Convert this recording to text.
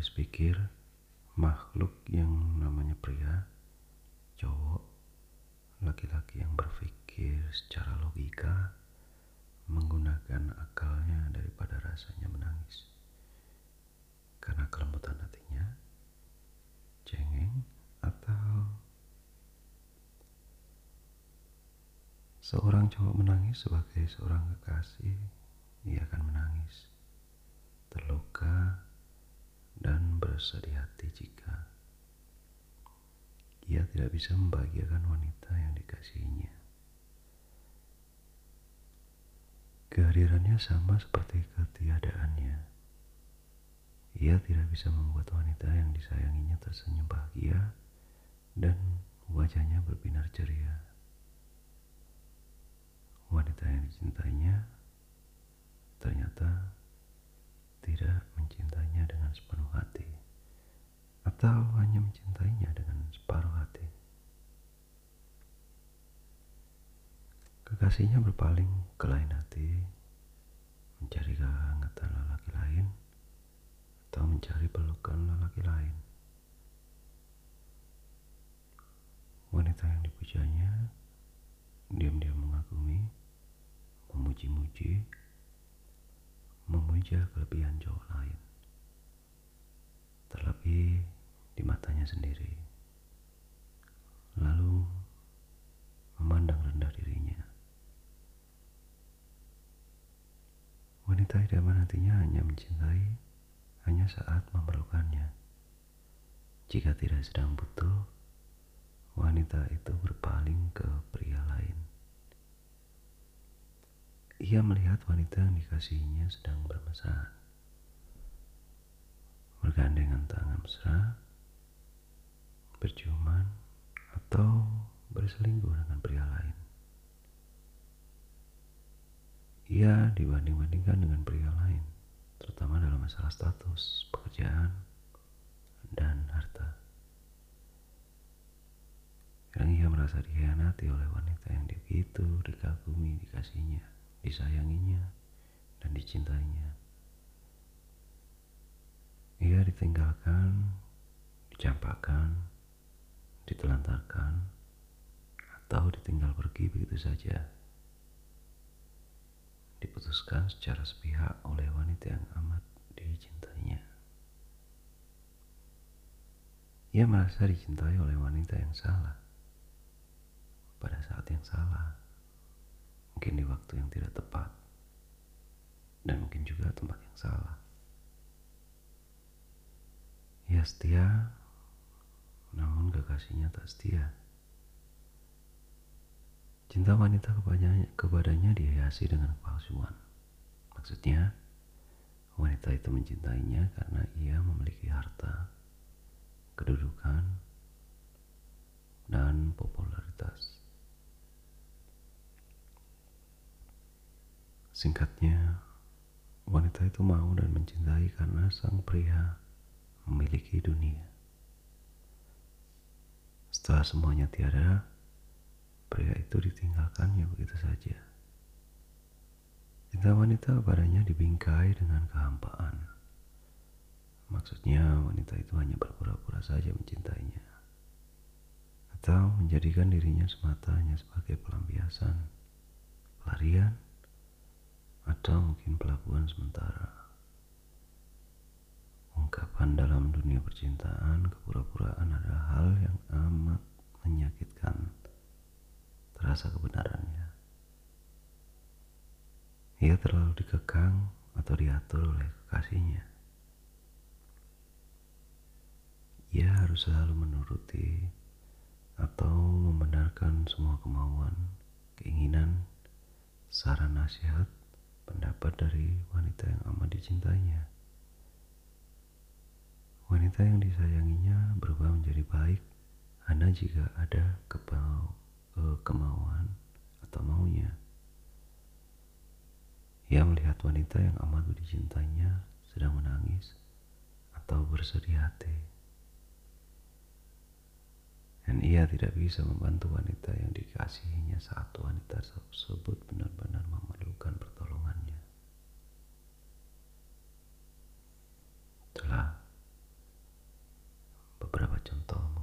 habis pikir makhluk yang namanya pria, cowok, laki-laki yang berpikir secara logika menggunakan akalnya daripada rasanya menangis. Karena kelembutan hatinya, cengeng, atau seorang cowok menangis sebagai seorang kekasih ia akan menangis, terluka, dan bersedih hati jika ia tidak bisa membahagiakan wanita yang dikasihinya. Kehadirannya sama seperti ketiadaannya. Ia tidak bisa membuat wanita yang disayanginya tersenyum bahagia dan wajahnya berbinar ceria. Wanita yang dicintainya ternyata tidak mencintainya dengan atau hanya mencintainya dengan separuh hati. Kekasihnya berpaling ke lain hati, mencari kehangatan lelaki lain, atau mencari pelukan lelaki lain. Wanita yang dipujanya diam-diam mengagumi, memuji-muji, memuja kelebihan cowok lain. Terlebih di matanya sendiri. Lalu memandang rendah dirinya. Wanita idaman hatinya hanya mencintai hanya saat memerlukannya. Jika tidak sedang butuh, wanita itu berpaling ke pria lain. Ia melihat wanita yang dikasihinya sedang bermesraan. Bergandengan tangan mesra, berciuman, atau berselingkuh dengan pria lain. Ia dibanding-bandingkan dengan pria lain, terutama dalam masalah status, pekerjaan, dan harta. Yang ia merasa dikhianati oleh wanita yang begitu dikagumi, dikasihnya disayanginya, dan dicintainya. Ia ditinggalkan, dicampakkan, ditelantarkan, atau ditinggal pergi begitu saja. Diputuskan secara sepihak oleh wanita yang amat dicintainya. Ia merasa dicintai oleh wanita yang salah pada saat yang salah mungkin di waktu yang tidak tepat, dan mungkin juga tempat yang salah. Ia setia, namun kekasihnya tak setia. Cinta wanita kepadanya, kepadanya dihiasi dengan kepalsuan. Maksudnya, wanita itu mencintainya karena ia memiliki harta, kedudukan, dan popularitas. Singkatnya, wanita itu mau dan mencintai karena sang pria memiliki dunia. Setelah semuanya tiada, pria itu ditinggalkannya begitu saja. Cinta wanita padanya dibingkai dengan kehampaan. Maksudnya wanita itu hanya berpura-pura saja mencintainya. Atau menjadikan dirinya semata hanya sebagai pelampiasan, pelarian, atau mungkin pelabuhan sementara. Ungkapan dalam dunia percintaan, kepura-puraan adalah hal yang amat menyakitkan. Terasa kebenarannya. Ia terlalu dikekang atau diatur oleh kekasihnya. Ia harus selalu menuruti atau membenarkan semua kemauan, keinginan, saran nasihat, pendapat dari wanita yang amat dicintainya. Wanita yang disayanginya berubah menjadi baik hanya jika ada kepau, kemauan atau maunya. Ia melihat wanita yang amat dicintainya sedang menangis atau bersedih hati. Dan ia tidak bisa membantu wanita yang dikasihinya saat wanita tersebut benar-benar memerlukan pertolongannya. 讲到。